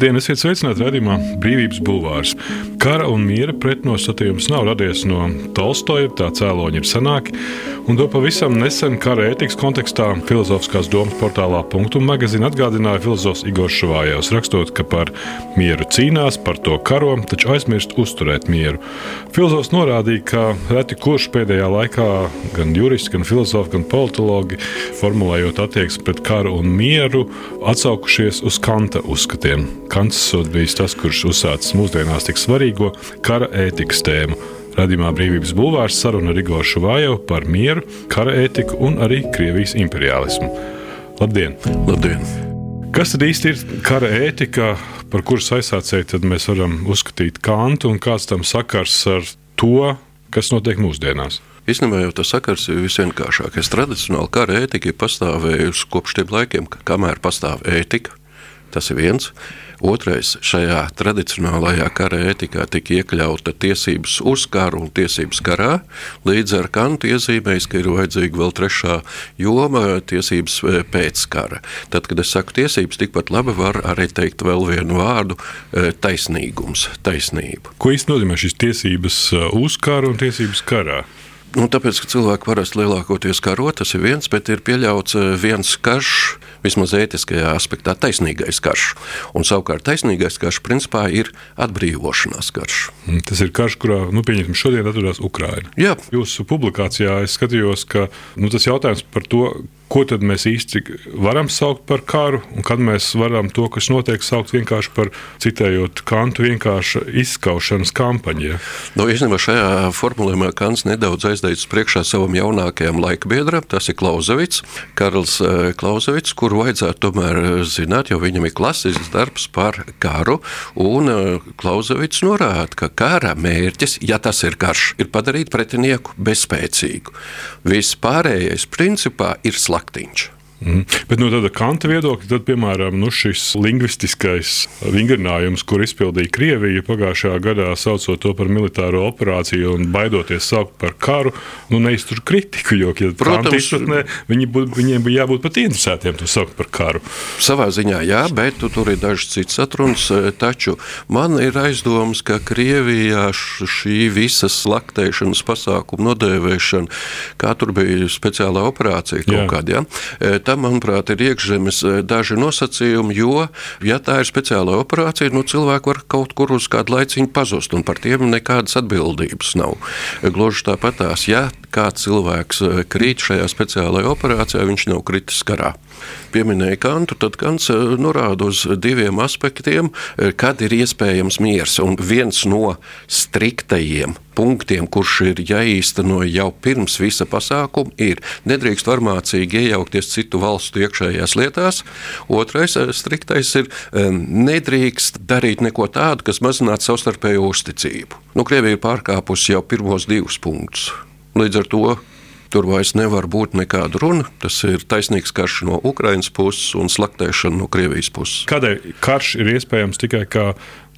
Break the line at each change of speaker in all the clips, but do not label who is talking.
Labdien, esiet sveicināti redzamā Brīvības bulvārs. Kara un miera pretnostatījums nav radies no Tolstoja, tā cēloņi ir senāki, un to pavisam nesen kara ētikas kontekstā filozofiskās domas portālā Punktu magazīna atgādināja filozofs Igors Šuvājovs, rakstot, ka par mieru cīnās, par to karo, taču aizmirst uzturēt mieru. Filozofs norādīja, ka reti kurš pēdējā laikā gan juristi, gan filozofi, gan politologi, formulējot attieksmi pret karu un mieru, atsaukušies uz Kanta uzskatiem. Kants bijis tas, kurš uzsācis mūsdienās tik svarīgo kara ētikas tēmu. Radījumā Brīvības bulvārs saruna ar Igoru Šuvājevu par mieru, kara ētiku un arī Krievijas imperiālismu. Labdien!
Labdien.
Kas tad īsti ir kara ētika, par kuras aizsācēju mēs varam uzskatīt Kantu, un kāds tam sakars ar to, kas notiek mūsdienās?
Īstenībā jau tas sakars ir visvienkāršākais. Tradicionāli kara ētika ir pastāvējusi kopš tiem laikiem, kamēr pastāv ētika. Tas ir viens. Otrais, šajā tradicionālajā kara ētikā tika iekļauta tiesības uz karu un tiesības karā. Līdz ar kantu iezīmēs, ka ir vajadzīga vēl trešā joma - tiesības e, pēc kara. Tad, kad es saku tiesības, tikpat labi var arī teikt vēl vienu vārdu e, - taisnīgums, taisnība.
Ko īstenībā nozīmē šīs tiesības e, uz karu un tiesības karā?
Nu, tāpēc, ka cilvēki parasti lielākoties karo, tas ir viens, bet ir pieļauts viens karš vismaz ētiskajā aspektā, taisnīgais karš. Un savukārt taisnīgais karš principā ir atbrīvošanās karš.
Mm, tas ir karš, kurā nu, šodien atrodas Ukraina.
Jā.
Jūsu publikācijā es skatījos, ka nu, tas jautājums par to, ko tad mēs īsti varam saukt par karu, un kad mēs varam to, kas notiek, saukt vienkārši par, citējot Kantu, vienkārši izskaušanas kampaņu.
Nu, īstenībā šajā formulējumā Kants nedaudz aizdeicis priekšā savam jaunākajam laikbiedram, tas ir Klausevits, Karls eh, Klausevits, kuru vajadzētu tomēr eh, zināt, jo viņam ir klasisks darbs par karu, un eh, Klausevits norāda, ka kara mērķis, ja tas ir karš, ir padarīt pretinieku bezspēcīgu. Viss pārējais principā ir slēgts lactente.
Mm. Bet no tāda kanta viedokļa, tad, piemēram, nu, šis lingvistiskais vingrinājums, kur izpildīja Krievija pagājušajā gadā, saucot to par militāro operāciju un baidoties saukt par karu, nu, neiztur kritiku. Jo, ja Protams, izpratnē, viņi būt, viņiem bija jābūt pat interesētiem to saukt par karu.
Savā ziņā, jā, bet tu, tur ir dažs cits atruns. E, taču man ir aizdoms, ka Krievijā šī visas laktēšanas pasākuma nodēvēšana, kā tur bija speciālā operācija kaut kāda. Ja? Tam, manuprāt, ir iekšzemes eh, daži nosacījumi, jo, ja tā ir speciāla operācija, nu, cilvēki var kaut kur uz kādu laiciņu pazust, un par tiem nekādas atbildības nav. Gluži tāpat tās, ja kāds cilvēks eh, krīt šajā speciālajā operācijā, viņš nav kritis karā. Pieminēja Kantu, tad Kants eh, norāda uz diviem aspektiem, kad ir iespējams miers. Un viens no striktajiem punktiem, kurš ir jāīsteno jau pirms visa pasākuma, ir nedrīkst varmācīgi iejaukties citu valstu iekšējās lietās. Otrais eh, striktais ir nedrīkst darīt neko tādu, kas mazinātu savstarpējo uzticību. Nu, Krievija ir pārkāpusi jau pirmos divus punktus. Līdz ar to Tur vairs nevar būt nekāda runa. Tas ir taisnīgs karš no Ukraiņas puses un slaktēšana no Krievijas puses.
Kādēļ karš ir iespējams tikai kā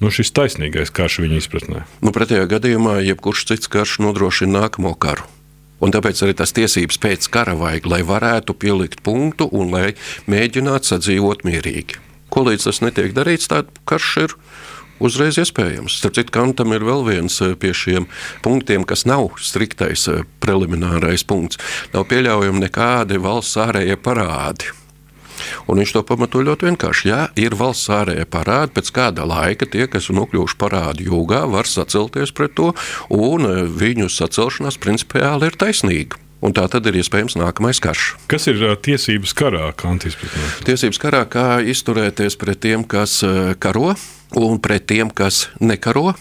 nu, šis taisnīgais karš viņa izpratnē?
Nu, pretējā gadījumā jebkurš cits karš nodrošina nākamo karu. Un tāpēc arī tas tiesības pēc kara vajag, lai varētu pielikt punktu un lai mēģinātu sadzīvot mierīgi. Ko līdz tas netiek darīts, tad karš ir uzreiz iespējams. Starp citu, Kantam ir vēl viens eh, pie šiem punktiem, kas nav striktais eh, preliminārais punkts. Nav pieļaujami nekādi valsts ārējie parādi. Un viņš to pamato ļoti vienkārši. Ja ir valsts ārējie parādi, pēc kāda laika tie, kas ir nokļuvuši parādu jūgā, var sacelties pret to, un eh, viņu sacelšanās principiāli ir taisnīga. Un tā tad ir iespējams nākamais karš.
Kas ir tiesības karā?
Tiesības karā, kā izturēties pret tiem, kas karo, un pret tiem, kas nekaro.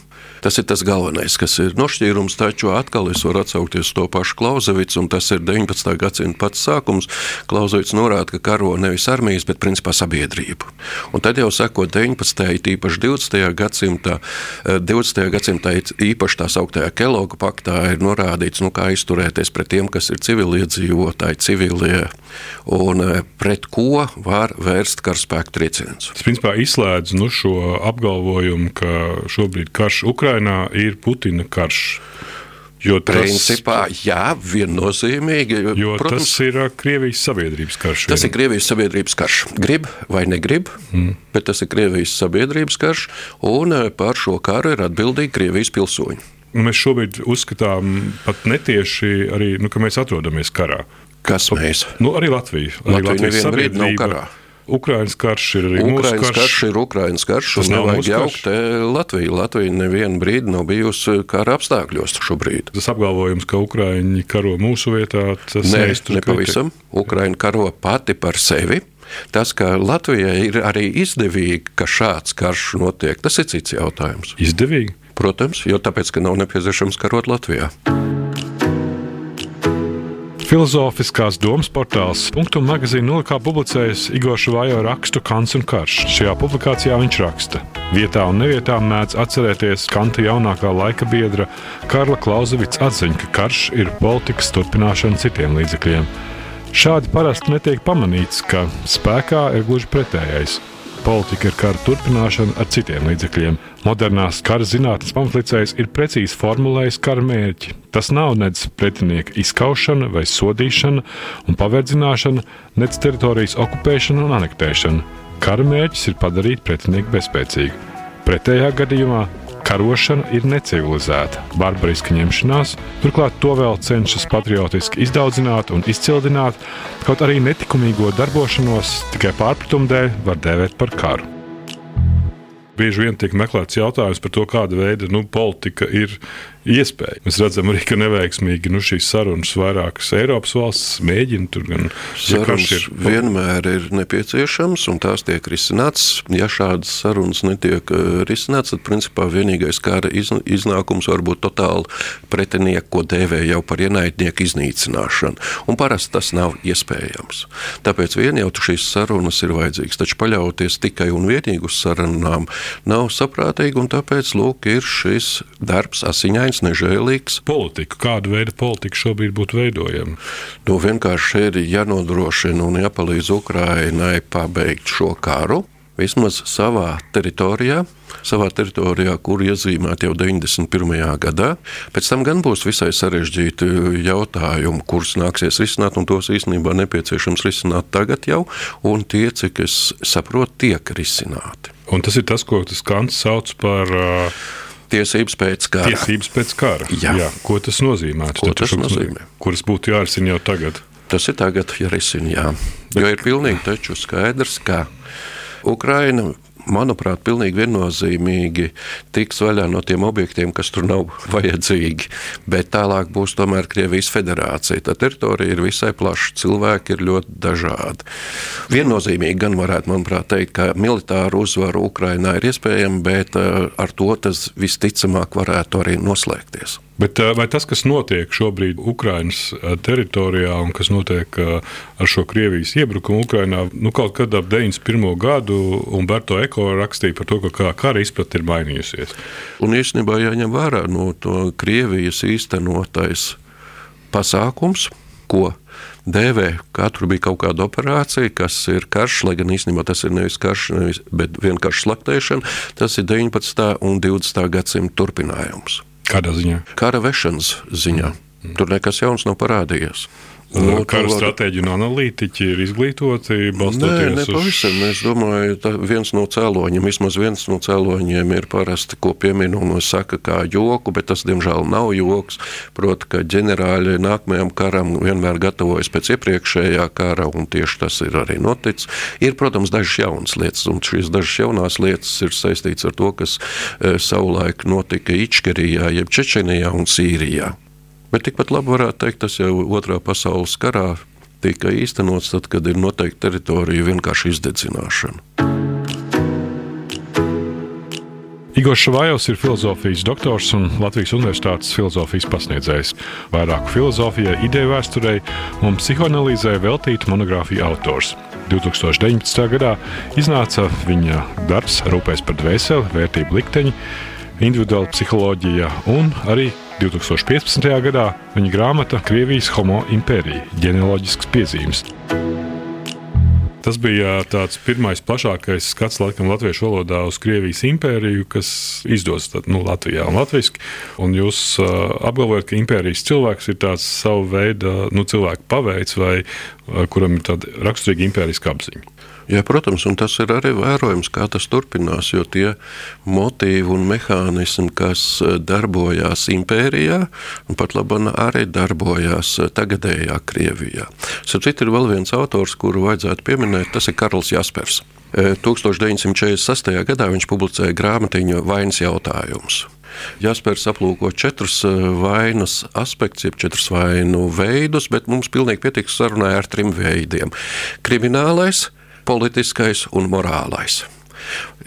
Tas ir tas galvenais, kas ir nošķīrums. Taču atkal es varu atsaukties uz to pašu Klausevicu, un tas ir 19. gadsimta pats sākums. Klausevics norāda, ka karo nevis armijas, bet principā sabiedrību. Un tad jau sako 19. īpaši 20. gadsimtā, 20. Eh, gadsimtā īpaši tā sauktajā Keloga paktā ir norādīts, nu, kā izturēties pret tiem, kas ir civiliedzīvotāji, civilie, un eh, pret ko var vērst karaspēku trieciens.
Tas principā izslēdz nu, šo apgalvojumu, ka šobrīd karš Ukrainā ir Putina karš.
Jo tas, Principā, jā, viennozīmīgi.
Jo Protams, tas ir Krievijas sabiedrības karš.
Tas ir Krievijas sabiedrības karš. Grib vai negrib, mm. bet tas ir Krievijas sabiedrības karš, un par šo karu ir atbildīgi Krievijas pilsoņi.
Mēs šobrīd uzskatām pat netieši arī, nu, ka mēs atrodamies karā.
Kas mēs?
Nu, arī Latvija. Arī
Latvija Latvijas sabiedrība nav karā.
Ukraiņas karš ir arī
Ukraiņas karš. karš ir Ukraiņas karš. Tas nav nevajag jaukt Latviju. Latvija nevienu brīdi nav bijusi kara apstākļos šobrīd.
Tas apgalvojums, ka Ukraiņi karo mūsu vietā, tas
Nē, nepavisam. Ukraiņa karo pati par sevi. Tas, ka Latvijai ir arī izdevīgi, ka šāds karš notiek, tas ir cits jautājums.
Izdevīgi?
Protams, jo tāpēc, ka nav nepieciešams karot Latvijā.
Filozofiskās domas portāls Punktu magazīna nolikā publicējis Igors Vajo rakstu Kants un Karš. Šajā publikācijā viņš raksta: Vietā un nevietā mēdz atcerēties Kanta jaunākā laika biedra Karla Klausevica atziņa, ka karš ir politikas turpināšana citiem līdzekļiem. Šādi parasti netiek pamanīts, ka spēkā ir gluži pretējais. Politika ir kara turpināšana ar citiem līdzekļiem. Modernās kara zinātnes pamatlicējs ir precīzi formulējis kara mērķi. Tas nav nedz pretinieka izskaušana vai sodīšana un paverdzināšana, nedz teritorijas okupēšana un anektēšana. Kara mērķis ir padarīt pretinieku bezspēcīgu. Pretējā gadījumā karošana ir necivilizēta, barbariska ņemšanās, turklāt to vēl cenšas patriotiski izdaugināt un izcildināt, kaut arī netikumīgo darbošanos tikai pārpratumu dēļ var dēvēt par karu. Bieži vien tiek meklēts jautājums par to, kāda veida nu, politika ir iespēja. Mēs redzam arī, ka neveiksmīgi nu, šīs sarunas vairākas Eiropas valsts mēģina tur gan
sarunas ir. vienmēr ir nepieciešams, un tās tiek risināts. Ja šādas sarunas netiek eh, risināts, tad principā vienīgais kara iznākums var būt totāli pretinieku, ko dēvē jau par ienaidnieku iznīcināšanu. Un parasti tas nav iespējams. Tāpēc vien jau šīs sarunas ir vajadzīgas, taču paļauties tikai un vienīgi uz sarunām nav saprātīgi, un tāpēc lūk, ir šis darbs asiņains dīvains, nežēlīgs.
Politika, kāda veida politika šobrīd būtu veidojama?
Nu, vienkārši ir jānodrošina un jāpalīdz Ukrainai pabeigt šo karu. Vismaz savā teritorijā, savā teritorijā, kur iezīmēta jau 91. gadā. Pēc tam gan būs visai sarežģīti jautājumi, kurus nāksies risināt, un tos īstenībā nepieciešams risināt tagad jau, un tie, cik es saprotu, tiek risināti.
Un tas ir tas, ko tas kants sauc par uh,
Tiesības pēc kara.
Tiesības pēc kara. Jā. Jā. Ko tas nozīmē?
Ko tas nozīmē?
Kuras būtu jārisina jau tagad?
Tas ir tagad jārisina, jā. Bet... Jo ir pilnīgi skaidrs, ka Ukraina manuprāt, pilnīgi viennozīmīgi tiks vaļā no tiem objektiem, kas tur nav vajadzīgi. Bet tālāk būs tomēr Krievijas federācija. Tā teritorija ir visai plaša, cilvēki ir ļoti dažādi. Viennozīmīgi gan varētu, manuprāt, teikt, ka militāra uzvara Ukrainā ir iespējama, bet eh, ar to tas visticamāk varētu arī noslēgties.
Bet eh, vai tas, kas notiek šobrīd Ukraiņas eh, teritorijā un kas notiek eh, ar šo Krievijas iebrukumu Ukraiņā, nu, kaut kad ap 91. gadu Umberto Eko rakstīja par to, ka kara izpratne ir mainījusies?
Un īstenībā jāņem vērā no to Krievijas īstenotais pasākums, ko dēvē, katru bija kaut kāda operācija, kas ir karš, lai gan īstenībā tas ir nevis karš, nevis, bet vienkārši slaktēšana. Tas ir 19. un 20. gadsimta turpinājums.
Kādā ziņā?
Kara vešanas ziņā. Mm. Tur nekas jauns nav parādījies.
Nu, Kara var... stratēģi un analītiķi ir izglītoti. Nē,
ne pavisam. Uz... Es domāju, ka viens no cēloņiem, vismaz viens no cēloņiem ir parasti, ko piemin un saka kā joku, bet tas, diemžēl, nav joks. Proti, ka ģenerāļi nākamajam karam vienmēr gatavojas pēc iepriekšējā kara, un tieši tas ir arī noticis. Ir, protams, dažas jaunas lietas, un šīs dažas jaunās lietas ir saistītas ar to, kas e, savulaik notika Ičkerijā, jeb Čečenijā un Sīrijā. Bet tikpat labi varētu teikt, tas jau otrā pasaules karā tika īstenots, tad, kad ir noteikta teritorija vienkārši izdedzināšana.
Igors Šavājovs ir filozofijas doktors un Latvijas Universitātes filozofijas pasniedzējs. Vairāku filozofijai, ideju vēsturei un psihoanalīzē veltīta monogrāfija autors. 2019. gadā iznāca viņa darbs Rūpēs par dvēseli, vērtību likteņi, individuāla psiholoģija un arī 2015. gadā viņa grāmata Krievijas homo impērija - ģenealoģisks piezīmes. Tas bija tāds pirmais plašākais skats laikam latviešu valodā uz Krievijas impēriju, kas izdodas nu, Latvijā un latviešu. Jūs uh, apgalvojat, ka impērijas cilvēks ir tāds savu veidu nu, cilvēku paveids vai uh, kuram ir tāda raksturīga impēriska apziņa.
Jā, protams, un tas ir arī vērojams, kā tas turpinās. Jo tie motīvi un mehānismi, kas darbojās impērijā, pat labi arī darbojās tagadējā Krievijā. Sapratu, ir vēl viens autors, kuru vajadzētu pieminēt, tas ir Karls Jaspers. 1946. gadā viņš publicēja grāmatiņu Vainas jautājumus. Jaspers aplūko četrus vainas aspektus, jeb četrus vainu veidus, bet mums pilnīgi pietiks sarunai ar trim veidiem - kriminālais, politiskais un morālais.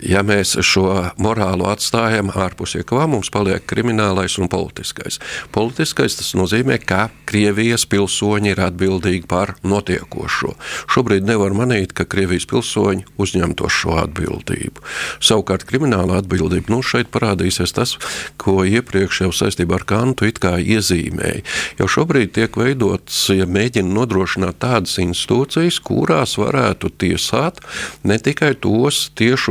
Ja mēs šo morālu atstājam ārpus iekavām, mums paliek kriminālais un politiskais. Politiskais tas nozīmē, ka Krievijas pilsoņi ir atbildīgi par notiekošo. Šobrīd nevar manīt, ka Krievijas pilsoņi uzņemto šo atbildību. Savukārt krimināla atbildība, nu šeit parādīsies tas, ko iepriekš jau saistībā ar Kantu it kā iezīmēja. Jau šobrīd tiek veidots, ja mēģina nodrošināt tādas institūcijas, kurās varētu tiesāt ne tikai tos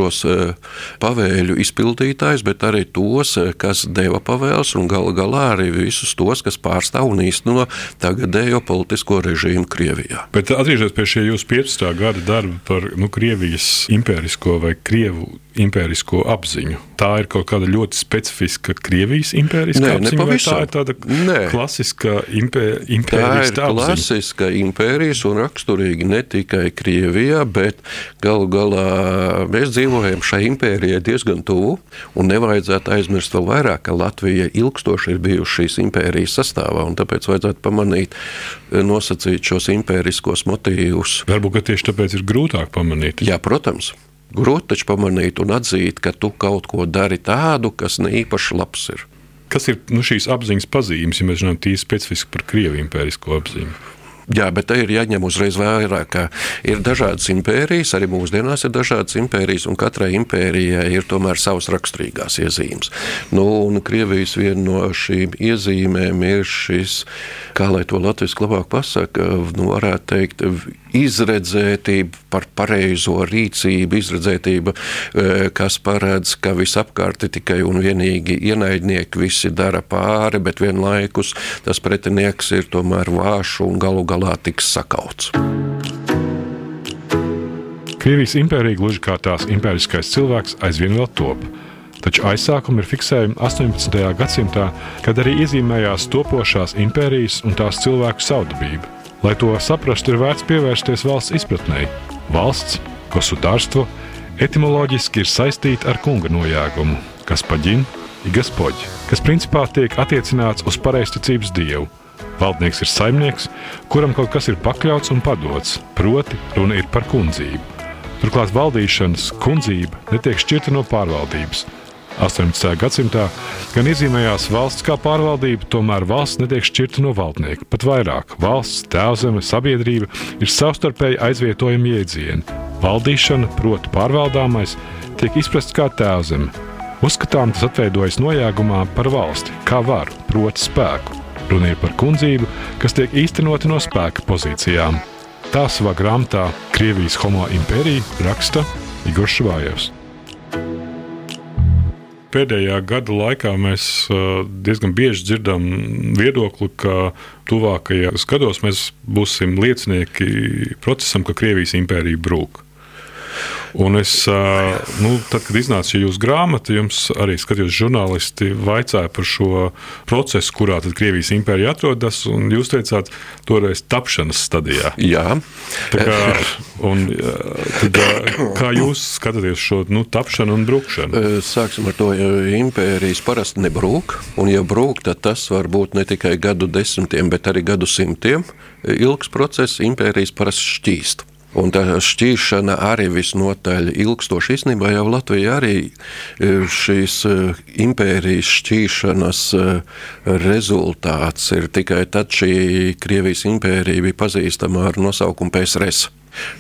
tiešos pavēļu izpildītājus, bet arī tos, kas deva pavēles, un gal galā arī visus tos, kas pārstāv un īsteno tagadējo politisko režīmu Krievijā.
Bet atgriežoties pie šī jūsu 15. gada darba par nu, Krievijas impērisko vai Krievu impērisko apziņu. Tā ir kaut kāda ļoti specifiska Krievijas impēriskā
Nē,
apziņa, vai tā ir tāda
Nē.
klasiska impē,
Tā ir
apziņa.
klasiska impērijas un raksturīga ne tikai Krievijā, bet galu galā mēs dzīvojam šai impērijai diezgan tuvu. Un nevajadzētu aizmirst vēl vairāk, ka Latvija ilgstoši ir bijusi šīs impērijas sastāvā. Tāpēc vajadzētu pamanīt, nosacīt šos impēriskos motīvus.
Varbūt tieši tāpēc ir grūtāk pamanīt.
Jā, protams. Grūti taču pamanīt un atzīt, ka tu kaut ko dari tādu, kas ne īpaši labs ir.
Kas ir nu, šīs apziņas pazīmes, ja mēs runājam tīri specifiski par Krieviju impērisko apziņu?
Jā, bet te ir jāņem uzreiz vairāk, ka ir dažādas impērijas, arī mūsdienās ir dažādas impērijas, un katrai impērijai ir tomēr savas raksturīgās iezīmes. Nu, un Krievijas viena no šīm iezīmēm ir šis, kā lai to latviešu labāk pasaka, nu, varētu teikt, izredzētība par pareizo rīcību, izredzētība, eh, kas paredz, ka visapkārt ir tikai un vienīgi ienaidnieki, visi dara pāri, bet vienlaikus tas pretinieks ir tomēr vāš un galu galā tiks sakauts.
Krievijas impērija, gluži kā tās impēriskais cilvēks, aizvien vēl top. Taču aizsākumi ir fiksējami 18. gadsimtā, kad arī iezīmējās topošās impērijas un tās cilvēku saudabība. Lai to saprastu, ir vērts pievērsties valsts izpratnei. Valsts, gosudārstvo, etimoloģiski ir saistīta ar kunga nojēgumu, kas paģina, ir gaspoģi, kas principā tiek attiecināts uz pareizticības dievu. Valdnieks ir saimnieks, kuram kaut kas ir pakļauts un padots, proti, runa ir par kundzību. Turklāt valdīšanas kundzība netiek šķirta no pārvaldības. 18. gadsimtā gan iezīmējās valsts kā pārvaldība, tomēr valsts netiek šķirta no valdnieka. Pat vairāk valsts, tēvzeme, sabiedrība ir savstarpēji aizvietojami jēdzieni. Valdīšana, proti, pārvaldāmais, tiek izprasts kā tēvzeme. Uzskatām, tas atveidojas nojāgumā par valsti, kā varu, proti, spēku. Runa ir par kundzību, kas tiek īstenota no spēka pozīcijām. Tā savā grāmatā Krievijas homo impērija raksta Igors Švājevs. Pēdējā gada laikā mēs uh, diezgan bieži dzirdam viedokli, ka tuvākajos gados mēs būsim liecinieki procesam, ka Krievijas impērija brūk. Un es, nu, tad, kad iznāca šī jūsu grāmata, jums arī skatījos, žurnālisti vaicāja par šo procesu, kurā tad Krievijas impērija atrodas. Jūs teicāt, toreiz tapšanas stadijā.
Jā,
Tā kā, un, tad, kā jūs skatāties šo nu, tapšanu un brūkšanu?
Sāksim ar to, ka impērijas parasti nebrūk. Un, ja brūk, tad tas var būt ne tikai gadu desmitiem, bet arī gadu simtiem. Ilgs process, impērijas parasti šķīst. Un tā šķīšana arī visnotaļ ilgstoši. Īstenībā jau Latvija arī šīs impērijas šķīšanas rezultāts ir tikai tad šī Krievijas impērija bija pazīstama ar nosaukumu PSRS.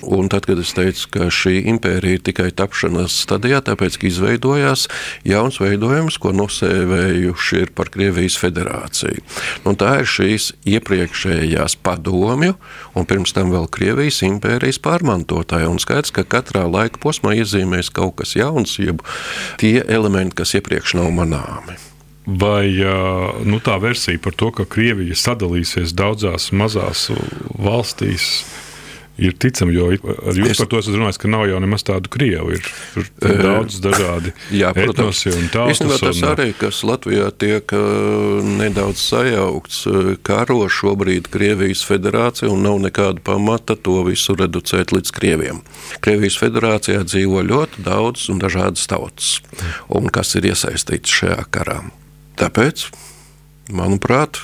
Un tad, kad es teicu, ka šī impērija ir tikai tapšanas stadijā, tāpēc, ka izveidojās jauns veidojums, ko nosēvējuši ir par Krievijas federāciju. Un tā ir šīs iepriekšējās padomju un pirms tam vēl Krievijas impērijas pārmantotāja. Un skaidrs, ka katrā laika posmā iezīmēs kaut kas jauns, jeb tie elementi, kas iepriekš nav manāmi.
Vai nu, tā versija par to, ka Krievija sadalīsies daudzās mazās valstīs, ir ticama, jo ar jums es... par to esat runājis, ka nav jau nemaz tādu krievu. Ir, ir, ir daudz dažādi
Jā, protams, un tautas. Īstenībā tas un... arī, kas Latvijā tiek nedaudz sajaukts, karo šobrīd Krievijas federācija un nav nekāda pamata to visu reducēt līdz Krieviem. Krievijas federācijā dzīvo ļoti daudz un dažādas tautas, un kas ir iesaistīts šajā karā. Tāpēc, manuprāt,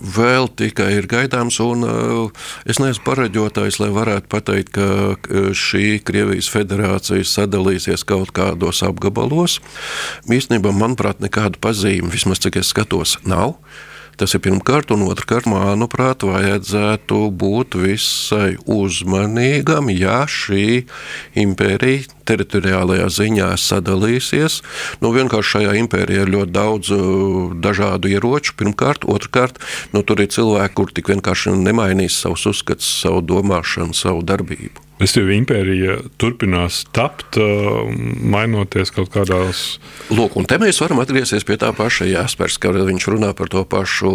vēl tikai ir gaidāms, un uh, es neesmu pareģotājs, lai varētu pateikt, ka šī Krievijas federācija sadalīsies kaut kādos apgabalos. Īstenībā, manuprāt, nekādu pazīmi, vismaz cik es skatos, nav. Tas ir pirmkārt, un otrkārt, manuprāt, vajadzētu būt visai uzmanīgam, ja šī impērija teritoriālajā ziņā sadalīsies. Nu, vienkārši šajā impērijā ir ļoti daudz uh, dažādu ieroču. Pirmkārt, otrkārt, nu, tur ir cilvēki, kur tik vienkārši nemainīs savus uzskatus, savu domāšanu, savu darbību.
Respektīvi, impērija turpinās tapt, mainoties kaut kādās.
Lūk, un te mēs varam atgriezties pie tā paša Jāspers, kad viņš runā par to pašu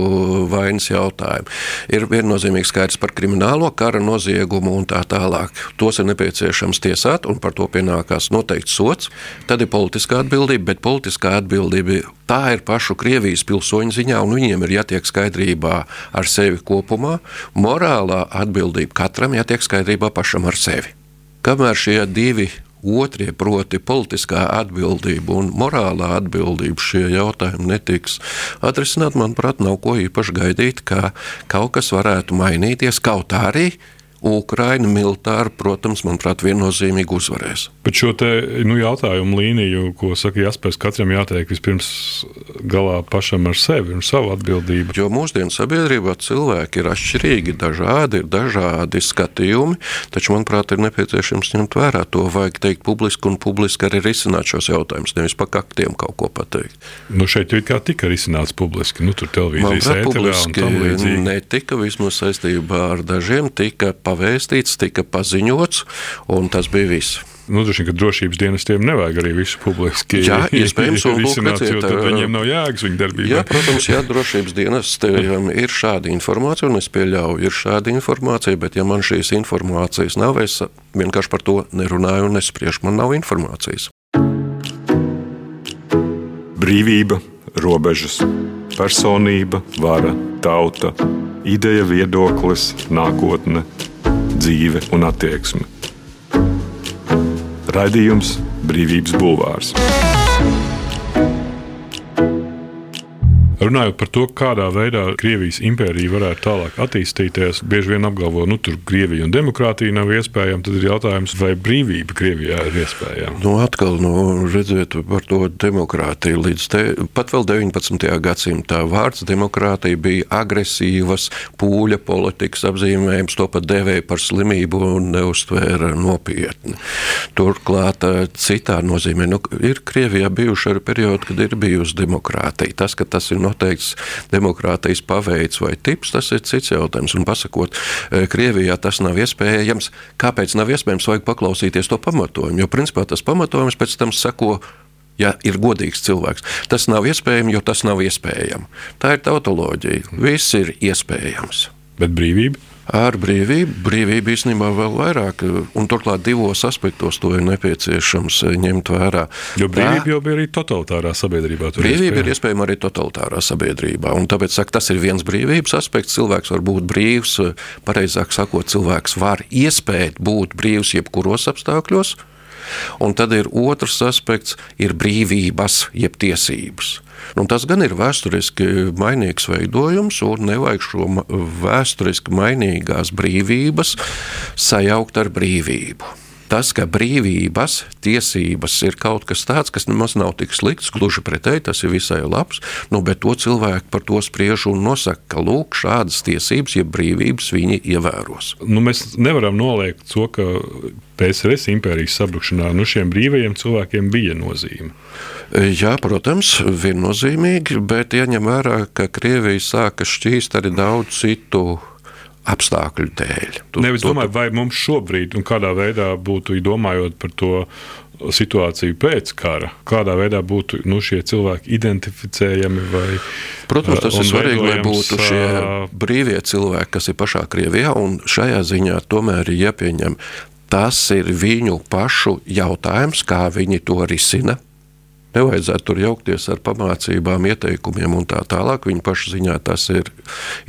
vainas jautājumu. Ir viennozīmīgi skaidrs par kriminālo kara noziegumu un tā tālāk. Tos ir nepieciešams tiesāt, un par to pienākās noteikts sots. Tad ir politiskā atbildība, bet politiskā atbildība tā ir pašu Krievijas pilsoņu ziņā, un viņiem ir jātiek skaidrībā ar sevi kopumā. Morālā atbildība katram jātiek skaidrībā pašam ar sevi. Kamēr šie divi otrie, proti, politiskā atbildība un morālā atbildība, šie jautājumi netiks atrisināti, manuprāt, nav ko īpaši gaidīt, ka kaut kas varētu mainīties, kaut arī Ukraina militāri, protams, manuprāt, viennozīmīgi uzvarēs.
Bet šo te, nu, jautājumu līniju, ko saka Jaspers, katram jātiek vispirms galā pašam ar sevi un savu atbildību.
Jo mūsdienu sabiedrībā cilvēki ir atšķirīgi, dažādi, ir dažādi skatījumi, taču, manuprāt, ir nepieciešams ņemt vērā to, vajag teikt publiski un publiski arī risināt šos jautājumus, nevis pa kaktiem kaut ko pateikt.
Nu, šeit jau kā tika risināts publiski, nu, tur televīzijas ēterā un tam līdzīgi.
Netika, vismaz saistībā ar dažiem, tika pa pavēstīts, tika paziņots, un tas bija viss.
Nu, droši vien, ka drošības dienestiem nevajag arī visu publiski
jā, iespējams, un
jo tad viņiem nav jēgas viņa darbībā.
Jā, protams, jā, drošības dienestiem ir šāda informācija, un es pieļauju, ir šāda informācija, bet ja man šīs informācijas nav, es vienkārši par to nerunāju un nespriežu, man nav informācijas.
Brīvība, robežas, personība, vara, tauta, ideja, viedoklis, nākotne – dzīve un attieksme. Raidījums Brīvības Bulvārs. Runājot par to, kādā veidā Krievijas impērija varētu tālāk attīstīties, bieži vien apgalvo, ka nu, tur Krievija un demokrātija nav iespējama. Tad ir jautājums, vai brīvība Krievijā ir iespējama.
Nu, atkal, nu, redziet, par to demokrātiju. Līdz te, pat vēl 19. gadsimtā vārds demokrātija bija agresīvas pūļa politikas apzīmējums. To pat devēja par slimību un neuztvēra nopietni. Turklāt citā nozīmē, nu, ir Krievijā bijuši arī periodi, kad ir bijusi demokrātija. Tas, ka tas ir noteikts demokrātijas paveids vai tips, tas ir cits jautājums. Un pasakot, e, Krievijā tas nav iespējams. Kāpēc nav iespējams? Vajag paklausīties to pamatojumu. Jo principā tas pamatojums pēc tam sako ja ir godīgs cilvēks. Tas nav iespējams, jo tas nav iespējams. Tā ir tautoloģija. Viss ir iespējams.
Bet brīvība?
Ar brīvību. Brīvība īstenībā vēl vairāk, un turklāt divos aspektos to ir nepieciešams ņemt vērā.
Jo brīvība jau bija arī totalitārā sabiedrībā.
Brīvība ir iespējama arī totalitārā sabiedrībā, un tāpēc saka, tas ir viens brīvības aspekts. Cilvēks var būt brīvs, pareizāk sakot, cilvēks var iespēt būt brīvs jebkuros apstākļos. Un tad ir otrs aspekts, ir brīvības, jeb tiesības. Nu, tas gan ir vēsturiski mainīgs veidojums, un nevajag šo vēsturiski mainīgās brīvības sajaukt ar brīvību. tas, ka brīvības, tiesības ir kaut kas tāds, kas nemaz nav tik slikts, gluži pretēji, tas ir visai labs. Nu, bet to cilvēki par to spriež un nosaka, ka lūk, šādas tiesības, ja brīvības viņi ievēros.
Nu, mēs nevaram noliegt to, ka PSRS impērijas sabrukšanā nu, šiem brīvajiem cilvēkiem bija nozīme.
Jā, protams, viennozīmīgi, bet ieņem vērā, ka Krievija sāka šķīst arī daudz citu apstākļu dēļ.
Tu, Nevis tu, domāju, vai mums šobrīd, un kādā veidā būtu domājot par to situāciju pēc kara, kādā veidā būtu nu, šie cilvēki identificējami. Vai,
Protams, tas ir svarīgi, lai būtu šie brīvie cilvēki, kas ir pašā Krievijā, un šajā ziņā tomēr ir jāpieņem. Tas ir viņu pašu jautājums, kā viņi to risina. Nevajadzētu tur jaukties ar pamācībām, ieteikumiem un tā tālāk. Viņa paša ziņā tas ir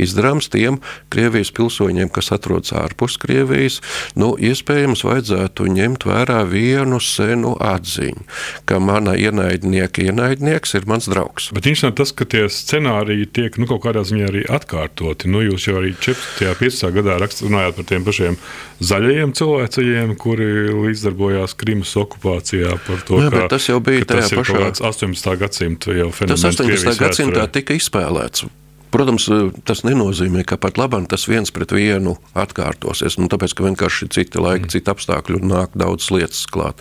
izdarāms tiem Krievijas pilsoņiem, kas atrodas ārpus Krievijas. Nu, iespējams, vajadzētu ņemt vērā vienu senu atziņu, ka mana ienaidnieka ienaidnieks ir mans draugs.
Bet interesanti tas, ka tie scenāriji tiek nu, kaut kādā ziņā arī atkārtoti. Nu, jūs jau arī 14. un 15. gadā runājāt par tiem pašiem zaļajiem cilvēcējiem, kuri līdzdarbojās Krimas okupācijā. To,
Jā, ka, tas jau bija tajā pašā
kaut kāds 18. gadsimta jau fenomens.
Tas 18. gadsimtā tika izspēlēts. Protams, tas nenozīmē, ka pat labam tas viens pret vienu atkārtosies. Nu, tāpēc, ka vienkārši ir citi laiki, mm. citi apstākļi un nāk daudz lietas klāt.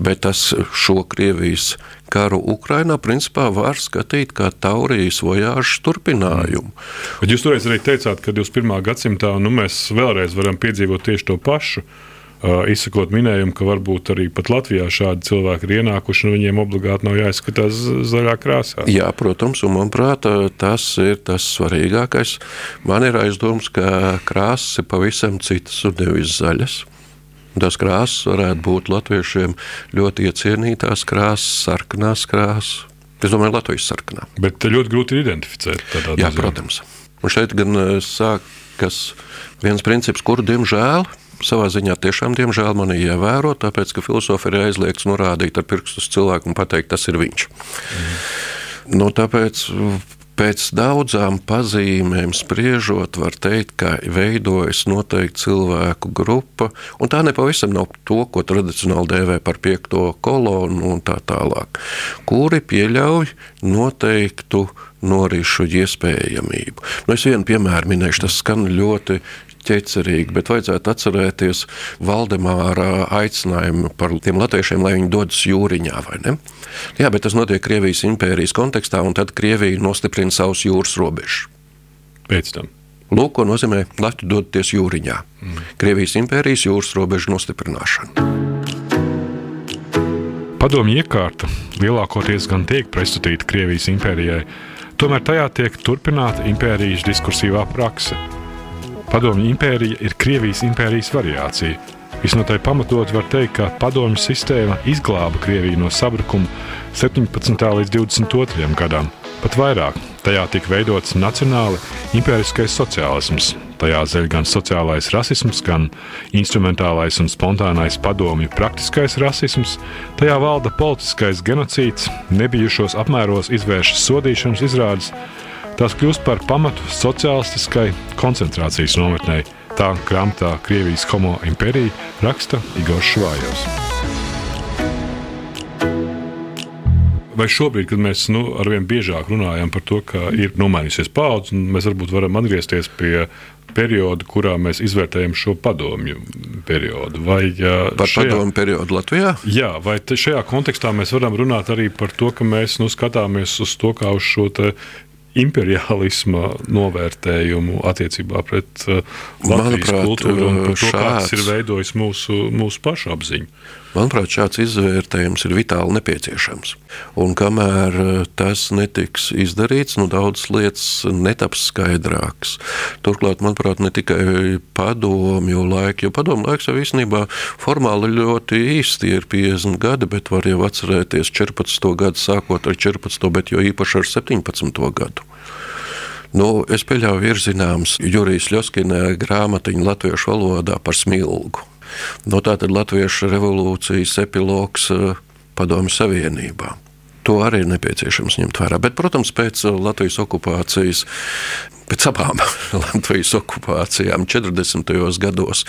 Bet tas šo Krievijas karu Ukrainā principā var skatīt kā Taurijas vojāžu turpinājumu.
Mm. Bet jūs toreiz arī teicāt, ka 21. gadsimtā nu, mēs vēlreiz varam piedzīvot tieši to pašu izsakot minējumu, ka varbūt arī pat Latvijā šādi cilvēki ir ienākuši, un viņiem obligāti nav jāizskatās zaļā krāsā.
Jā, protams, un manuprāt, tas ir tas svarīgākais. Man ir aizdoms, ka krāsas ir pavisam citas un nevis zaļas. Tas krāsas varētu būt latviešiem ļoti iecienītās krāsas, sarkanās krāsas. Es domāju, Latvijas sarkanā.
Bet ļoti grūti identificēt.
Jā, protams. Un šeit gan sākas viens princips, kuru diemžēl savā ziņā tiešām, diemžēl, man ir jāvēro, tāpēc, ka filozofi ir aizliegts norādīt ar pirkstu uz cilvēku un pateikt, tas ir viņš. Mm. Nu, tāpēc pēc daudzām pazīmēm spriežot, var teikt, ka veidojas noteikti cilvēku grupa, un tā nepavisam nav to, ko tradicionāli dēvē par piekto kolonu un tā tālāk, kuri pieļauj noteiktu norišu iespējamību. Nu, es vienu piemēru minēšu, tas skan ļoti ķecerīgi, bet vajadzētu atcerēties Valdemāra aicinājumu par tiem latviešiem, lai viņi dodas jūriņā. Jā, bet tas notiek Krievijas impērijas kontekstā, un tad Krievija nostiprina savus jūras robežas.
Pēc tam.
Lūk, ko nozīmē Latvijas doties jūriņā. Mm. Krievijas impērijas jūras robežu nostiprināšana.
Padomju iekārta lielākoties gan tiek pretstatīta Krievijas impērijai, tomēr tajā tiek turpināta impērijas diskursīvā praksa Padomju impērija ir Krievijas impērijas variācija. Visnotaļ pamatot var teikt, ka padomju sistēma izglāba Krieviju no sabrukuma 17. līdz 22. gadam. Pat vairāk, tajā tika veidots nacionāli impēriskais sociālisms. Tajā zeļ gan sociālais rasisms, gan instrumentālais un spontānais padomju praktiskais rasisms. Tajā valda politiskais genocīds, nebijušos apmēros izvēršas sodīšanas izrādes, Tās kļūst par pamatu sociālistiskai koncentrācijas nometnei. Tā grāmatā Krievijas homo impērija raksta Igors Švājovs. Vai šobrīd, kad mēs nu, arvien biežāk runājam par to, ka ir nomainījusies paudze, mēs varbūt varam atgriezties pie perioda, kurā mēs izvērtējam šo padomju periodu. Vai,
par šajā, padomju periodu Latvijā?
Jā, vai šajā kontekstā mēs varam runāt arī par to, ka mēs nu, skatāmies uz to kā uz šo imperialisma novērtējumu attiecībā pret uh, Latvijas Manuprāt, kultūru un to, šāds, kāds ir veidojis mūsu, mūsu pašu apziņu.
Manuprāt, šāds izvērtējums ir vitāli nepieciešams. Un kamēr uh, tas netiks izdarīts, nu, daudzas lietas netaps skaidrākas. Turklāt, manuprāt, ne tikai padomju laika, jo padomju laiks jau īstenībā formāli ļoti īsti ir 50 gadi, bet var jau atcerēties 14. gadu, sākot ar 14. bet jo īpaši ar 17. gadu. Nu, es pieļauju, ir zināms Jurijas Ļoskina grāmatiņa latviešu valodā par smilgu. Nu, tā tad Latviešu revolūcijas epilogs eh, Padomju Savienībā. To arī ir nepieciešams ņemt vērā. Bet, protams, pēc Latvijas okupācijas pēc abām Latvijas okupācijām 40. gados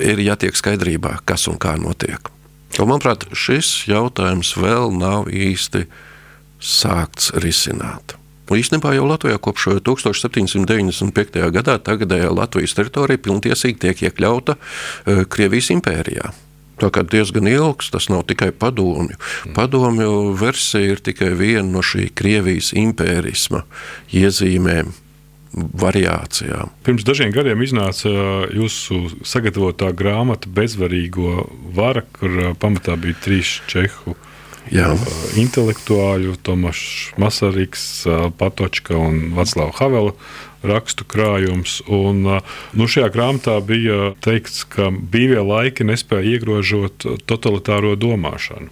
ir jātiek skaidrībā, kas un kā notiek. Un, manuprāt, šis jautājums vēl nav īsti sākts risināt. Īstenībā jau Latvijā kopš 1795. gadā tagadējā Latvijas teritorija pilntiesīgi tiek iekļauta uh, Krievijas impērijā. Tā kā diezgan ilgs, tas nav tikai padomju. Padomju versija ir tikai viena no šī Krievijas impērisma iezīmēm variācijām.
Pirms dažiem gadiem iznāca jūsu sagatavotā grāmata Bezvarīgo vara, kur pamatā bija trīs čehu Jā. intelektuāļu, Tomašs Masarīks, Patočka un Vaclava Havela rakstu krājums. Un, nu, šajā grāmatā bija teikts, ka brīvie laiki nespēja iegrožot totalitāro domāšanu.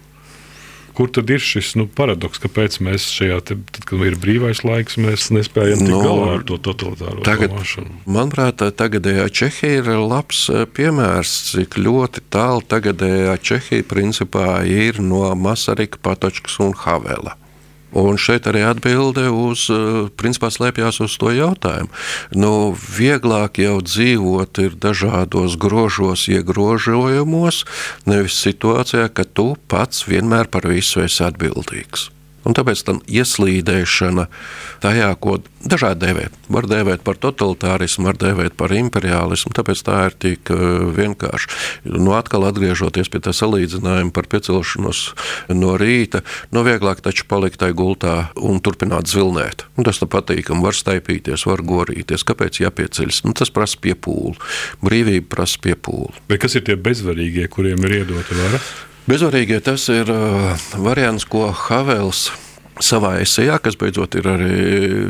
Kur tad ir šis nu, paradoks, kāpēc mēs šajā, te, tad, kad ir brīvais laiks, mēs nespējam tikt no, galā ar to totalitāro tagad, domāšanu?
Manuprāt, tagadējā Čehija ir labs eh, piemērs, cik ļoti tālu tagadējā Čehija principā ir no Masarika, Patočkas un Havela. Un šeit arī atbilde uz, eh, principā, slēpjas uz to jautājumu. Nu, vieglāk jau dzīvot ir dažādos grožos, iegrožojumos, nevis situācijā, ka tu pats vienmēr par visu esi atbildīgs. Un tāpēc tam ieslīdēšana tajā, ko dažādi dēvē, var dēvēt par totalitārismu, var dēvēt par imperialismu, tāpēc tā ir tik uh, vienkārši. Nu, atkal atgriežoties pie tā salīdzinājuma par piecelšanos no rīta, no nu, vieglāk taču palikt tajā gultā un turpināt zvilnēt. Un tas ir patīkami, var staipīties, var gorīties. Kāpēc jāpieceļas? Nu, tas prasa piepūli. Brīvība prasa piepūli.
Bet kas ir tie bezvarīgie, kuriem ir iedota vara?
Bezvarīgie tas ir uh, variants, ko Havels savā esejā, kas beidzot ir arī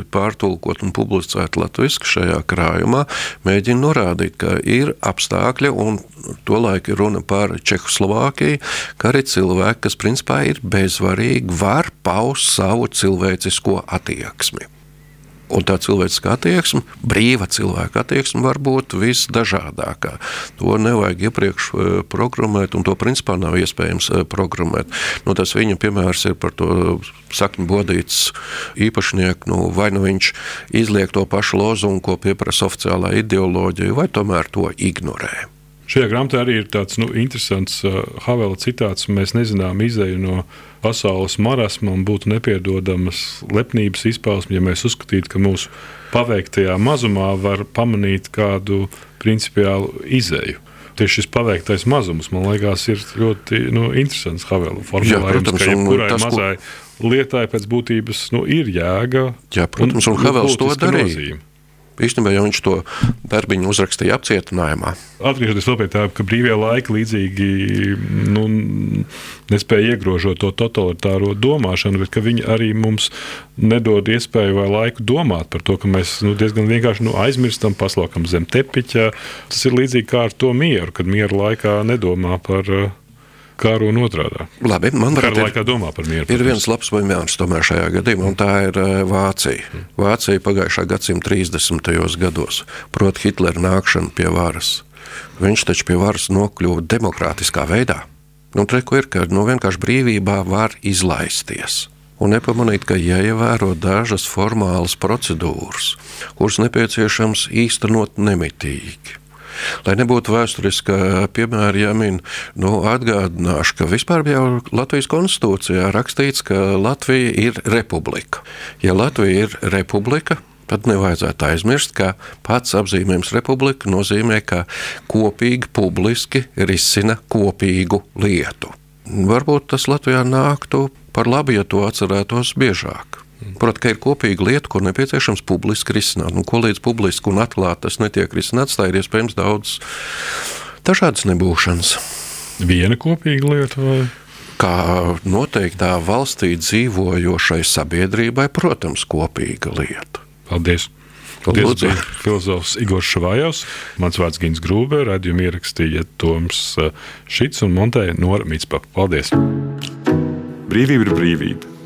pārtulkot un publicēta latviešu šajā krājumā, mēģina norādīt, ka ir apstākļi, un tolaik ir runa par Čehoslovākiju, ka arī cilvēki, kas principā ir bezvarīgi, var paust savu cilvēcisko attieksmi. Un tā cilvēciskā attieksme, brīva cilvēka attieksme var būt visdažādākā. To nevajag iepriekš e, programmēt, un to principā nav iespējams e, programmēt. Nu, tas viņa piemērs ir par to sakņu bodītas īpašnieku. Nu, vai nu viņš izliek to pašu lozungu, ko pieprasa oficiālā ideoloģija, vai tomēr to ignorē.
Šajā grāmatā arī ir tāds nu, interesants uh, Havela citāts. Mēs nezinām izēju no pasaules marasma un būtu nepiedodamas lepnības izpausme, ja mēs uzskatītu, ka mūsu paveiktajā mazumā var pamanīt kādu principiālu izēju tieši šis paveiktais mazums, man liekas, ir ļoti nu, interesants Havela formulējums. Jā, protams, ka tas, mazai ko... lietai pēc būtības nu, ir jēga.
Jā, protams, un, un Havels to darīja. Nozīme. Īstenībā jau viņš to darbiņu uzrakstīja apcietinājumā.
Atgriežoties pie tā, ka brīvie laiki līdzīgi nu, nespēja iegrožot to totalitāro domāšanu, bet viņi arī mums nedod iespēju vai laiku domāt par to, ka mēs nu, diezgan vienkārši nu, aizmirstam, paslaukam zem tepiņa. Tas ir līdzīgi kā ar to mieru, kad miera laikā nedomā par karu un otrādi.
Labi, man
liekas, ir, domā par mieru.
Ir viens labs piemērs tomēr šajā gadījumā, un tā ir eh, Vācija. Hmm. Vācija pagājušā gadsimta 30. gados, proti, Hitlera nākšana pie varas. Viņš taču pie varas nokļuva demokrātiskā veidā. Un treko ir, ka nu, vienkārši brīvībā var izlaisties un nepamanīt, ka jāievēro dažas formālas procedūras, kuras nepieciešams īstenot nemitīgi. Lai nebūtu vēsturiska piemēra jāmin, nu, atgādināšu, ka vispār jau Latvijas konstitūcijā rakstīts, ka Latvija ir republika. Ja Latvija ir republika, tad nevajadzētu aizmirst, ka pats apzīmējums republika nozīmē, ka kopīgi publiski risina kopīgu lietu. Varbūt tas Latvijā nāktu par labu, ja to atcerētos biežāk. Protams, ka ir kopīga lieta, ko nepieciešams publiski risināt. Nu, ko līdz publiski un atklāti tas netiek risināts, tā ir iespējams daudz dažādas nebūšanas.
Viena kopīga lieta vai?
Kā noteiktā valstī dzīvojošai sabiedrībai, protams, kopīga lieta.
Paldies! Paldies, filozofs Igors Šavājovs, mans vārds Gins Grūbe, radījumu ierakstīja Toms eh, Šits un Montēja Nora Mitspapa. Paldies! Brīvība ir brīvība